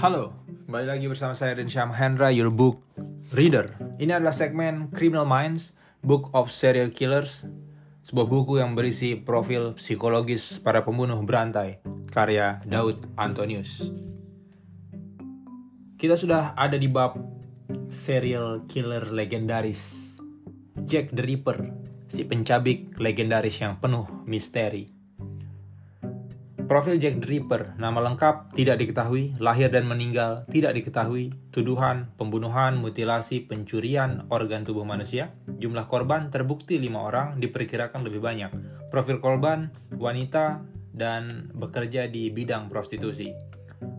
Halo, kembali lagi bersama saya Dan Syam Hendra, your book reader. Ini adalah segmen Criminal Minds, Book of Serial Killers, sebuah buku yang berisi profil psikologis para pembunuh berantai, karya Daud Antonius. Kita sudah ada di bab serial killer legendaris, Jack the Ripper, si pencabik legendaris yang penuh misteri. Profil Jack the Ripper, nama lengkap tidak diketahui, lahir dan meninggal tidak diketahui, tuduhan, pembunuhan, mutilasi, pencurian organ tubuh manusia, jumlah korban terbukti lima orang, diperkirakan lebih banyak. Profil korban, wanita, dan bekerja di bidang prostitusi.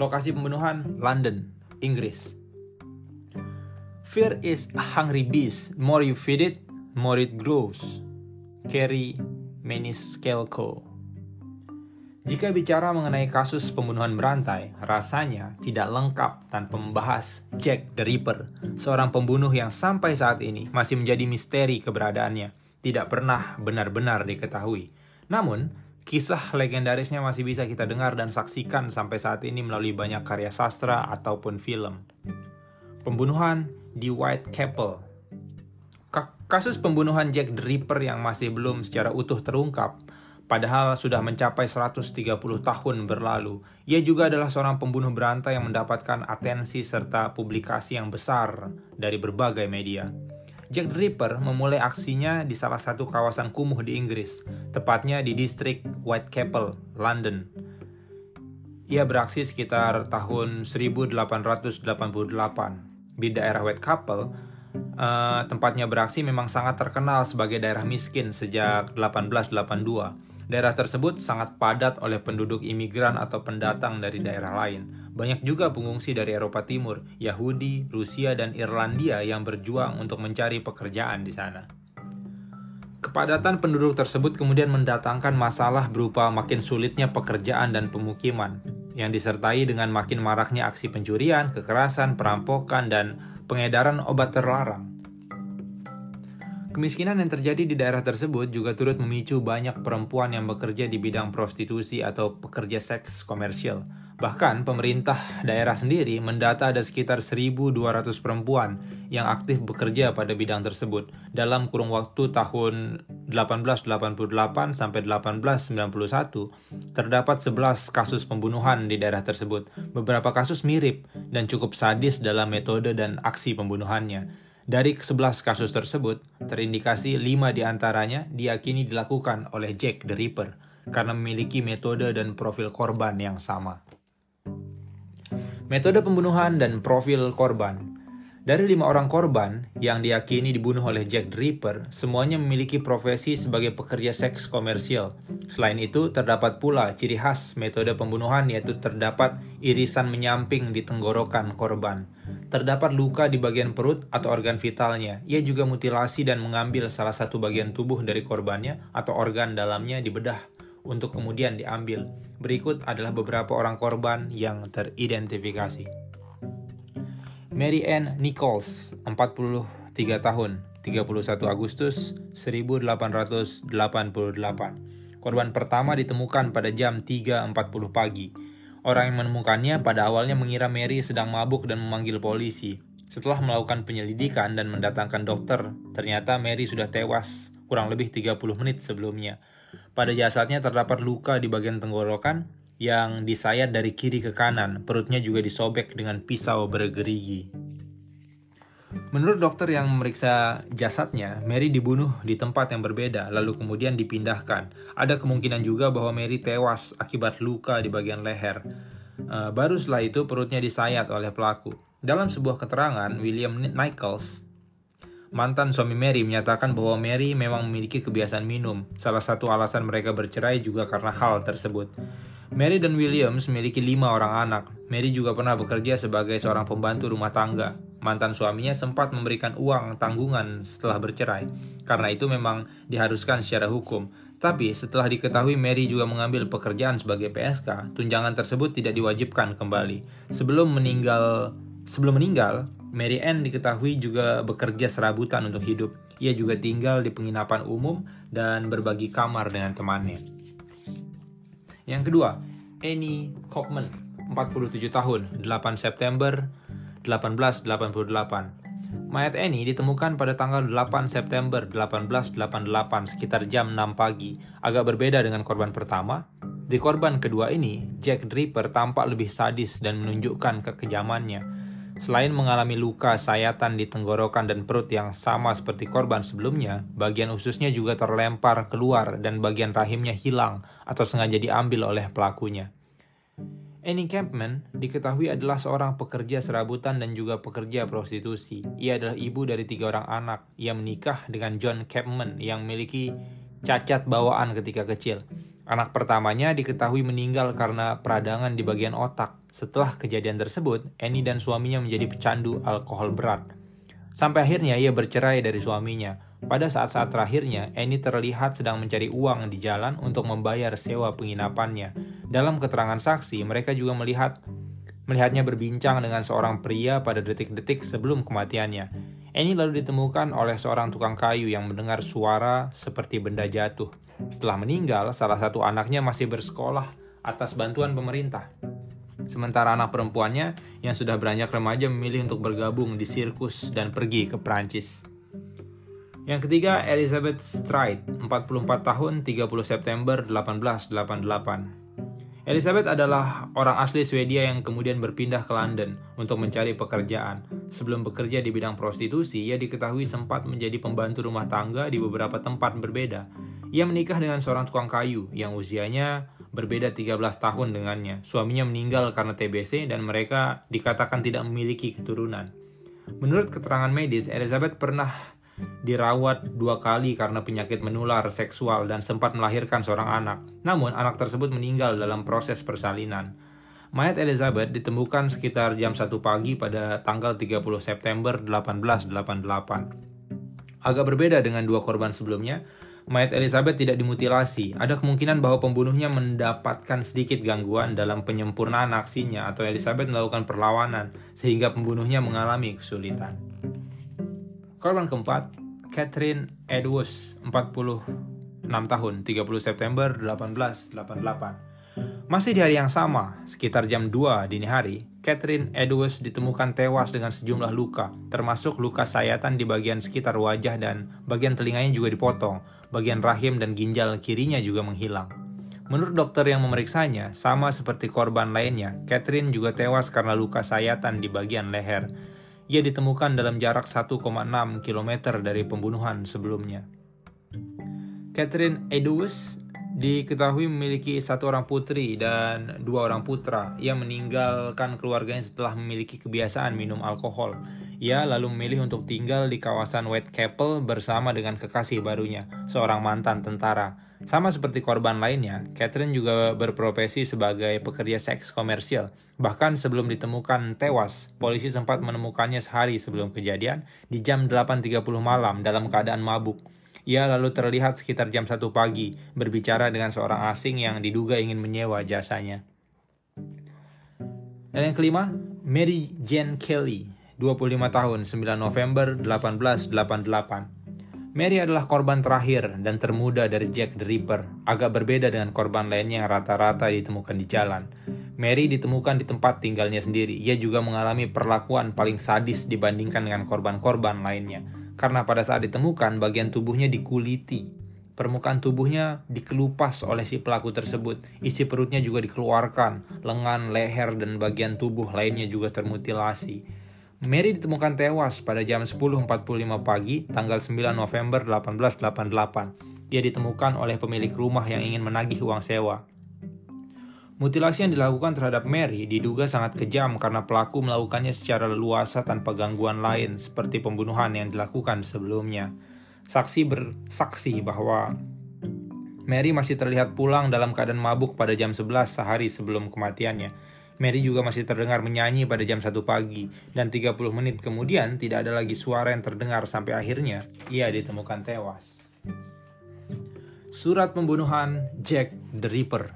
Lokasi pembunuhan, London, Inggris. Fear is a hungry beast. More you feed it, more it grows. Carrie Maniscalco jika bicara mengenai kasus pembunuhan berantai, rasanya tidak lengkap tanpa membahas Jack the Ripper, seorang pembunuh yang sampai saat ini masih menjadi misteri keberadaannya, tidak pernah benar-benar diketahui. Namun, kisah legendarisnya masih bisa kita dengar dan saksikan sampai saat ini melalui banyak karya sastra ataupun film. Pembunuhan di Whitechapel Kasus pembunuhan Jack the Ripper yang masih belum secara utuh terungkap Padahal sudah mencapai 130 tahun berlalu, ia juga adalah seorang pembunuh berantai yang mendapatkan atensi serta publikasi yang besar dari berbagai media. Jack the Ripper memulai aksinya di salah satu kawasan kumuh di Inggris, tepatnya di distrik Whitechapel, London. Ia beraksi sekitar tahun 1888. Di daerah Whitechapel, uh, tempatnya beraksi memang sangat terkenal sebagai daerah miskin sejak 1882 Daerah tersebut sangat padat oleh penduduk imigran atau pendatang dari daerah lain. Banyak juga pengungsi dari Eropa Timur, Yahudi, Rusia, dan Irlandia yang berjuang untuk mencari pekerjaan di sana. Kepadatan penduduk tersebut kemudian mendatangkan masalah berupa makin sulitnya pekerjaan dan pemukiman, yang disertai dengan makin maraknya aksi pencurian, kekerasan, perampokan, dan pengedaran obat terlarang. Kemiskinan yang terjadi di daerah tersebut juga turut memicu banyak perempuan yang bekerja di bidang prostitusi atau pekerja seks komersial. Bahkan pemerintah daerah sendiri mendata ada sekitar 1.200 perempuan yang aktif bekerja pada bidang tersebut. Dalam kurung waktu tahun 1888 sampai 1891, terdapat 11 kasus pembunuhan di daerah tersebut. Beberapa kasus mirip dan cukup sadis dalam metode dan aksi pembunuhannya. Dari 11 kasus tersebut, terindikasi 5 di antaranya diyakini dilakukan oleh Jack the Ripper karena memiliki metode dan profil korban yang sama. Metode pembunuhan dan profil korban dari lima orang korban yang diyakini dibunuh oleh Jack the Ripper, semuanya memiliki profesi sebagai pekerja seks komersial. Selain itu, terdapat pula ciri khas metode pembunuhan yaitu terdapat irisan menyamping di tenggorokan korban. Terdapat luka di bagian perut atau organ vitalnya. Ia juga mutilasi dan mengambil salah satu bagian tubuh dari korbannya atau organ dalamnya dibedah untuk kemudian diambil. Berikut adalah beberapa orang korban yang teridentifikasi. Mary Ann Nichols, 43 tahun, 31 Agustus 1888. Korban pertama ditemukan pada jam 3.40 pagi. Orang yang menemukannya pada awalnya mengira Mary sedang mabuk dan memanggil polisi. Setelah melakukan penyelidikan dan mendatangkan dokter, ternyata Mary sudah tewas kurang lebih 30 menit sebelumnya. Pada jasadnya terdapat luka di bagian tenggorokan yang disayat dari kiri ke kanan, perutnya juga disobek dengan pisau bergerigi. Menurut dokter yang memeriksa jasadnya, Mary dibunuh di tempat yang berbeda, lalu kemudian dipindahkan. Ada kemungkinan juga bahwa Mary tewas akibat luka di bagian leher. Uh, baru setelah itu perutnya disayat oleh pelaku. Dalam sebuah keterangan, William Nichols, mantan suami Mary, menyatakan bahwa Mary memang memiliki kebiasaan minum. Salah satu alasan mereka bercerai juga karena hal tersebut. Mary dan Williams memiliki lima orang anak. Mary juga pernah bekerja sebagai seorang pembantu rumah tangga. Mantan suaminya sempat memberikan uang tanggungan setelah bercerai. Karena itu memang diharuskan secara hukum. Tapi setelah diketahui Mary juga mengambil pekerjaan sebagai PSK, tunjangan tersebut tidak diwajibkan kembali. Sebelum meninggal, sebelum meninggal, Mary Ann diketahui juga bekerja serabutan untuk hidup. Ia juga tinggal di penginapan umum dan berbagi kamar dengan temannya. Yang kedua, Annie Kaufman, 47 tahun, 8 September 1888. Mayat Annie ditemukan pada tanggal 8 September 1888 sekitar jam 6 pagi. Agak berbeda dengan korban pertama. Di korban kedua ini, Jack Dripper tampak lebih sadis dan menunjukkan kekejamannya. Selain mengalami luka sayatan di tenggorokan dan perut yang sama seperti korban sebelumnya, bagian ususnya juga terlempar keluar dan bagian rahimnya hilang atau sengaja diambil oleh pelakunya. Annie Campman diketahui adalah seorang pekerja serabutan dan juga pekerja prostitusi. Ia adalah ibu dari tiga orang anak. Ia menikah dengan John Campman yang memiliki cacat bawaan ketika kecil. Anak pertamanya diketahui meninggal karena peradangan di bagian otak. Setelah kejadian tersebut, Annie dan suaminya menjadi pecandu alkohol berat. Sampai akhirnya ia bercerai dari suaminya. Pada saat-saat terakhirnya, Annie terlihat sedang mencari uang di jalan untuk membayar sewa penginapannya. Dalam keterangan saksi, mereka juga melihat melihatnya berbincang dengan seorang pria pada detik-detik sebelum kematiannya. Annie lalu ditemukan oleh seorang tukang kayu yang mendengar suara seperti benda jatuh. Setelah meninggal, salah satu anaknya masih bersekolah atas bantuan pemerintah. Sementara anak perempuannya yang sudah beranjak remaja memilih untuk bergabung di sirkus dan pergi ke Prancis. Yang ketiga, Elizabeth Stride, 44 tahun, 30 September 1888. Elizabeth adalah orang asli Swedia yang kemudian berpindah ke London untuk mencari pekerjaan. Sebelum bekerja di bidang prostitusi, ia diketahui sempat menjadi pembantu rumah tangga di beberapa tempat berbeda. Ia menikah dengan seorang tukang kayu yang usianya berbeda 13 tahun dengannya. Suaminya meninggal karena TBC dan mereka dikatakan tidak memiliki keturunan. Menurut keterangan medis, Elizabeth pernah dirawat dua kali karena penyakit menular seksual dan sempat melahirkan seorang anak. Namun, anak tersebut meninggal dalam proses persalinan. Mayat Elizabeth ditemukan sekitar jam 1 pagi pada tanggal 30 September 1888. Agak berbeda dengan dua korban sebelumnya, mayat Elizabeth tidak dimutilasi. Ada kemungkinan bahwa pembunuhnya mendapatkan sedikit gangguan dalam penyempurnaan aksinya atau Elizabeth melakukan perlawanan sehingga pembunuhnya mengalami kesulitan. Korban keempat, Catherine Edwards, 46 tahun, 30 September 1888. Masih di hari yang sama, sekitar jam 2 dini hari, Catherine Edwards ditemukan tewas dengan sejumlah luka, termasuk luka sayatan di bagian sekitar wajah dan bagian telinganya juga dipotong, bagian rahim dan ginjal kirinya juga menghilang. Menurut dokter yang memeriksanya, sama seperti korban lainnya, Catherine juga tewas karena luka sayatan di bagian leher. Ia ditemukan dalam jarak 1,6 km dari pembunuhan sebelumnya. Catherine Edwards diketahui memiliki satu orang putri dan dua orang putra. Ia meninggalkan keluarganya setelah memiliki kebiasaan minum alkohol. Ia lalu memilih untuk tinggal di kawasan Whitechapel bersama dengan kekasih barunya, seorang mantan tentara. Sama seperti korban lainnya, Catherine juga berprofesi sebagai pekerja seks komersial. Bahkan sebelum ditemukan tewas, polisi sempat menemukannya sehari sebelum kejadian di jam 8.30 malam dalam keadaan mabuk. Ia lalu terlihat sekitar jam 1 pagi berbicara dengan seorang asing yang diduga ingin menyewa jasanya. Dan yang kelima, Mary Jane Kelly, 25 tahun, 9 November 1888. Mary adalah korban terakhir dan termuda dari Jack the Ripper, agak berbeda dengan korban lainnya yang rata-rata ditemukan di jalan. Mary ditemukan di tempat tinggalnya sendiri. Ia juga mengalami perlakuan paling sadis dibandingkan dengan korban-korban lainnya. Karena pada saat ditemukan, bagian tubuhnya dikuliti. Permukaan tubuhnya dikelupas oleh si pelaku tersebut. Isi perutnya juga dikeluarkan. Lengan, leher, dan bagian tubuh lainnya juga termutilasi. Mary ditemukan tewas pada jam 10.45 pagi tanggal 9 November 1888. Dia ditemukan oleh pemilik rumah yang ingin menagih uang sewa. Mutilasi yang dilakukan terhadap Mary diduga sangat kejam karena pelaku melakukannya secara leluasa tanpa gangguan lain seperti pembunuhan yang dilakukan sebelumnya. Saksi bersaksi bahwa Mary masih terlihat pulang dalam keadaan mabuk pada jam 11 sehari sebelum kematiannya Mary juga masih terdengar menyanyi pada jam 1 pagi, dan 30 menit kemudian tidak ada lagi suara yang terdengar sampai akhirnya ia ditemukan tewas. Surat pembunuhan Jack the Ripper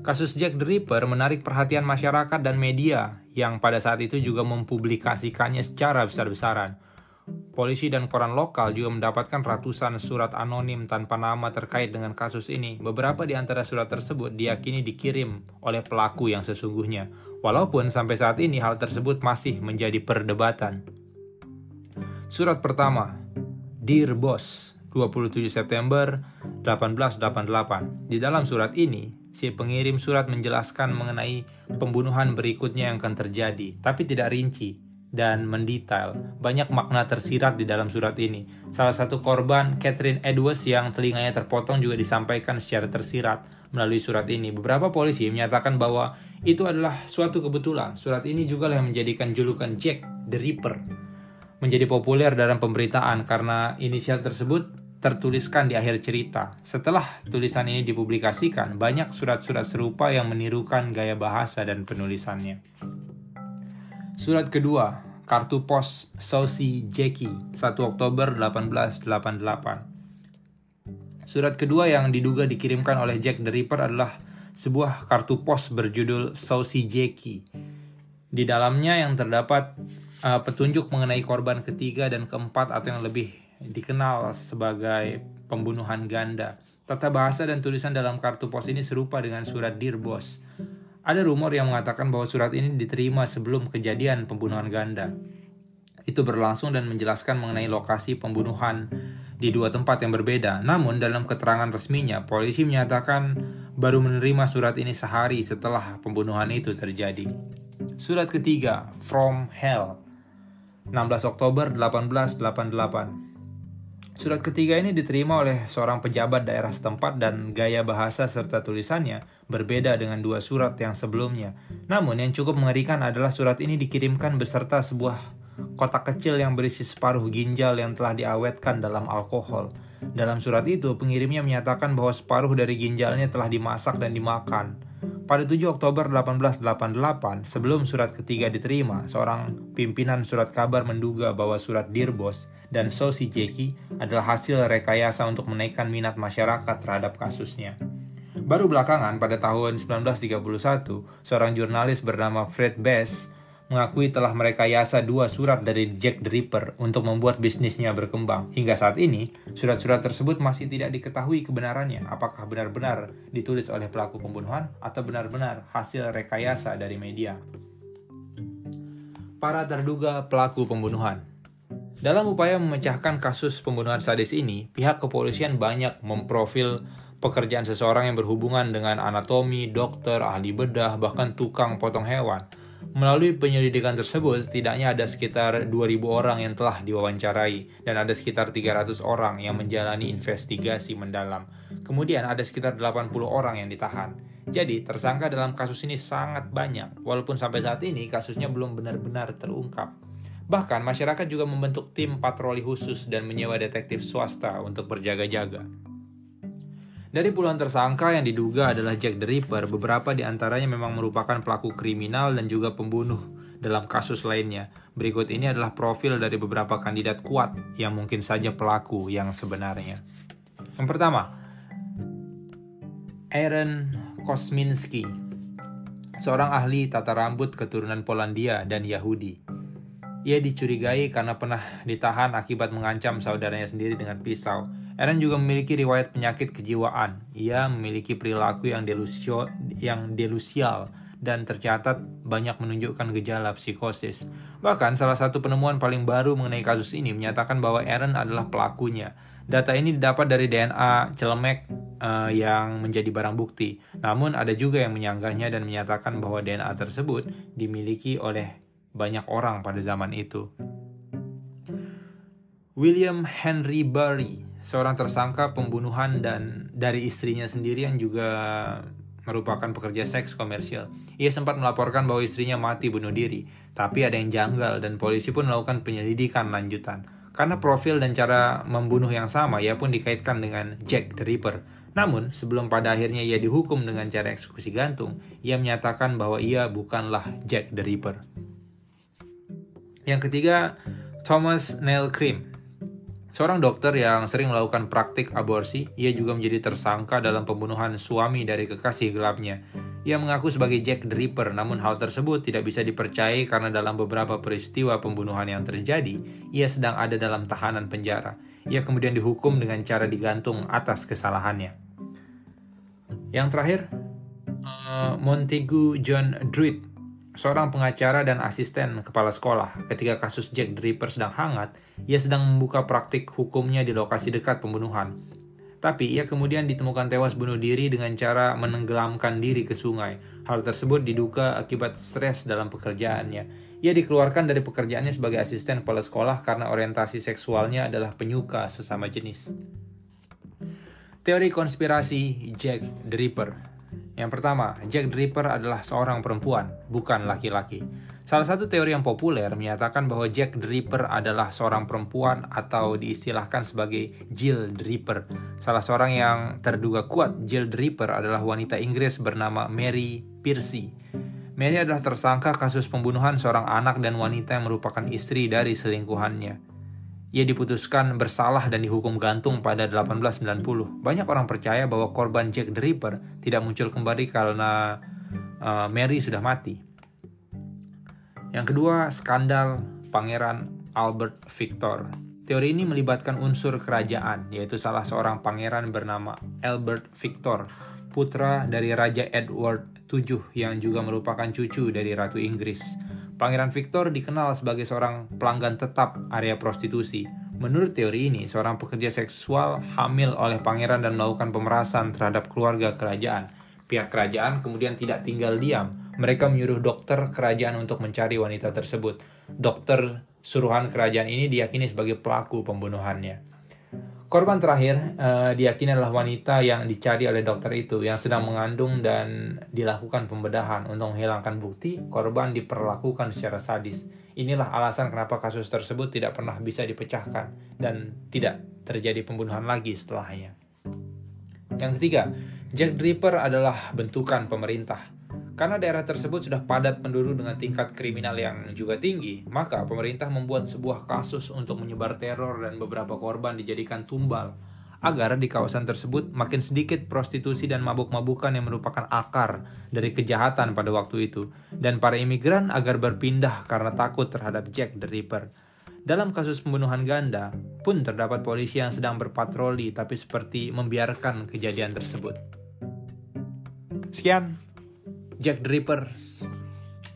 Kasus Jack the Ripper menarik perhatian masyarakat dan media yang pada saat itu juga mempublikasikannya secara besar-besaran. Polisi dan koran lokal juga mendapatkan ratusan surat anonim tanpa nama terkait dengan kasus ini. Beberapa di antara surat tersebut diyakini dikirim oleh pelaku yang sesungguhnya. Walaupun sampai saat ini hal tersebut masih menjadi perdebatan. Surat pertama, Dear Boss, 27 September 1888. Di dalam surat ini, si pengirim surat menjelaskan mengenai pembunuhan berikutnya yang akan terjadi, tapi tidak rinci dan mendetail. Banyak makna tersirat di dalam surat ini. Salah satu korban, Catherine Edwards, yang telinganya terpotong juga disampaikan secara tersirat melalui surat ini. Beberapa polisi menyatakan bahwa itu adalah suatu kebetulan. Surat ini juga yang menjadikan julukan Jack the Ripper menjadi populer dalam pemberitaan karena inisial tersebut tertuliskan di akhir cerita. Setelah tulisan ini dipublikasikan, banyak surat-surat serupa yang menirukan gaya bahasa dan penulisannya. Surat kedua, kartu pos Sosi Jackie, 1 Oktober 1888. Surat kedua yang diduga dikirimkan oleh Jack the Ripper adalah sebuah kartu pos berjudul Sosi Jackie. Di dalamnya yang terdapat uh, petunjuk mengenai korban ketiga dan keempat atau yang lebih dikenal sebagai pembunuhan ganda. Tata bahasa dan tulisan dalam kartu pos ini serupa dengan surat Dear Boss ada rumor yang mengatakan bahwa surat ini diterima sebelum kejadian pembunuhan ganda. Itu berlangsung dan menjelaskan mengenai lokasi pembunuhan di dua tempat yang berbeda. Namun dalam keterangan resminya, polisi menyatakan baru menerima surat ini sehari setelah pembunuhan itu terjadi. Surat ketiga, From Hell, 16 Oktober 1888. Surat ketiga ini diterima oleh seorang pejabat daerah setempat dan gaya bahasa serta tulisannya berbeda dengan dua surat yang sebelumnya. Namun yang cukup mengerikan adalah surat ini dikirimkan beserta sebuah kotak kecil yang berisi separuh ginjal yang telah diawetkan dalam alkohol. Dalam surat itu, pengirimnya menyatakan bahwa separuh dari ginjalnya telah dimasak dan dimakan. Pada 7 Oktober 1888, sebelum surat ketiga diterima, seorang pimpinan surat kabar menduga bahwa surat Dirbos dan Sosi Jeki adalah hasil rekayasa untuk menaikkan minat masyarakat terhadap kasusnya. Baru belakangan, pada tahun 1931, seorang jurnalis bernama Fred Best mengakui telah merekayasa dua surat dari Jack the Ripper untuk membuat bisnisnya berkembang. Hingga saat ini, surat-surat tersebut masih tidak diketahui kebenarannya, apakah benar-benar ditulis oleh pelaku pembunuhan atau benar-benar hasil rekayasa dari media. Para terduga pelaku pembunuhan Dalam upaya memecahkan kasus pembunuhan sadis ini, pihak kepolisian banyak memprofil pekerjaan seseorang yang berhubungan dengan anatomi, dokter, ahli bedah, bahkan tukang potong hewan – Melalui penyelidikan tersebut, setidaknya ada sekitar 2.000 orang yang telah diwawancarai dan ada sekitar 300 orang yang menjalani investigasi mendalam. Kemudian ada sekitar 80 orang yang ditahan. Jadi, tersangka dalam kasus ini sangat banyak, walaupun sampai saat ini kasusnya belum benar-benar terungkap. Bahkan, masyarakat juga membentuk tim patroli khusus dan menyewa detektif swasta untuk berjaga-jaga. Dari puluhan tersangka yang diduga adalah Jack the Ripper, beberapa di antaranya memang merupakan pelaku kriminal dan juga pembunuh dalam kasus lainnya. Berikut ini adalah profil dari beberapa kandidat kuat yang mungkin saja pelaku yang sebenarnya. Yang pertama, Aaron Kosminski, seorang ahli tata rambut keturunan Polandia dan Yahudi. Ia dicurigai karena pernah ditahan akibat mengancam saudaranya sendiri dengan pisau Aaron juga memiliki riwayat penyakit kejiwaan. Ia memiliki perilaku yang, delusio, yang delusial dan tercatat banyak menunjukkan gejala psikosis. Bahkan salah satu penemuan paling baru mengenai kasus ini menyatakan bahwa Aaron adalah pelakunya. Data ini didapat dari DNA celemek uh, yang menjadi barang bukti. Namun ada juga yang menyanggahnya dan menyatakan bahwa DNA tersebut dimiliki oleh banyak orang pada zaman itu. William Henry Barry seorang tersangka pembunuhan dan dari istrinya sendiri yang juga merupakan pekerja seks komersial. Ia sempat melaporkan bahwa istrinya mati bunuh diri, tapi ada yang janggal dan polisi pun melakukan penyelidikan lanjutan. Karena profil dan cara membunuh yang sama, ia pun dikaitkan dengan Jack the Ripper. Namun, sebelum pada akhirnya ia dihukum dengan cara eksekusi gantung, ia menyatakan bahwa ia bukanlah Jack the Ripper. Yang ketiga, Thomas Neil Cream Seorang dokter yang sering melakukan praktik aborsi, ia juga menjadi tersangka dalam pembunuhan suami dari kekasih gelapnya. Ia mengaku sebagai Jack the Ripper, namun hal tersebut tidak bisa dipercayai karena dalam beberapa peristiwa pembunuhan yang terjadi, ia sedang ada dalam tahanan penjara. Ia kemudian dihukum dengan cara digantung atas kesalahannya. Yang terakhir, uh, Montague John Druitt, seorang pengacara dan asisten kepala sekolah. Ketika kasus Jack the Ripper sedang hangat, ia sedang membuka praktik hukumnya di lokasi dekat pembunuhan. Tapi ia kemudian ditemukan tewas bunuh diri dengan cara menenggelamkan diri ke sungai. Hal tersebut diduga akibat stres dalam pekerjaannya. Ia dikeluarkan dari pekerjaannya sebagai asisten kepala sekolah karena orientasi seksualnya adalah penyuka sesama jenis. Teori konspirasi Jack the Ripper Yang pertama, Jack the Ripper adalah seorang perempuan, bukan laki-laki. Salah satu teori yang populer menyatakan bahwa Jack the Ripper adalah seorang perempuan atau diistilahkan sebagai Jill the Ripper. Salah seorang yang terduga kuat Jill the Ripper adalah wanita Inggris bernama Mary Piercy. Mary adalah tersangka kasus pembunuhan seorang anak dan wanita yang merupakan istri dari selingkuhannya. Ia diputuskan bersalah dan dihukum gantung pada 1890. Banyak orang percaya bahwa korban Jack the Ripper tidak muncul kembali karena uh, Mary sudah mati. Yang kedua, skandal Pangeran Albert Victor. Teori ini melibatkan unsur kerajaan, yaitu salah seorang pangeran bernama Albert Victor, putra dari Raja Edward VII yang juga merupakan cucu dari Ratu Inggris. Pangeran Victor dikenal sebagai seorang pelanggan tetap area prostitusi. Menurut teori ini, seorang pekerja seksual hamil oleh pangeran dan melakukan pemerasan terhadap keluarga kerajaan. Pihak kerajaan kemudian tidak tinggal diam, mereka menyuruh dokter kerajaan untuk mencari wanita tersebut. Dokter suruhan kerajaan ini diyakini sebagai pelaku pembunuhannya. Korban terakhir uh, diyakini adalah wanita yang dicari oleh dokter itu yang sedang mengandung dan dilakukan pembedahan untuk menghilangkan bukti. Korban diperlakukan secara sadis. Inilah alasan kenapa kasus tersebut tidak pernah bisa dipecahkan dan tidak terjadi pembunuhan lagi setelahnya. Yang ketiga, Jack Ripper adalah bentukan pemerintah. Karena daerah tersebut sudah padat penduduk dengan tingkat kriminal yang juga tinggi, maka pemerintah membuat sebuah kasus untuk menyebar teror dan beberapa korban dijadikan tumbal agar di kawasan tersebut makin sedikit prostitusi dan mabuk-mabukan yang merupakan akar dari kejahatan pada waktu itu, dan para imigran agar berpindah karena takut terhadap Jack the Ripper. Dalam kasus pembunuhan ganda, pun terdapat polisi yang sedang berpatroli tapi seperti membiarkan kejadian tersebut. Sekian Jack the Ripper,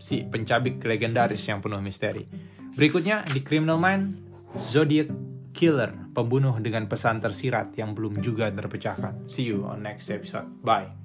si pencabik legendaris yang penuh misteri. Berikutnya di Criminal Mind, Zodiac Killer, pembunuh dengan pesan tersirat yang belum juga terpecahkan. See you on next episode. Bye.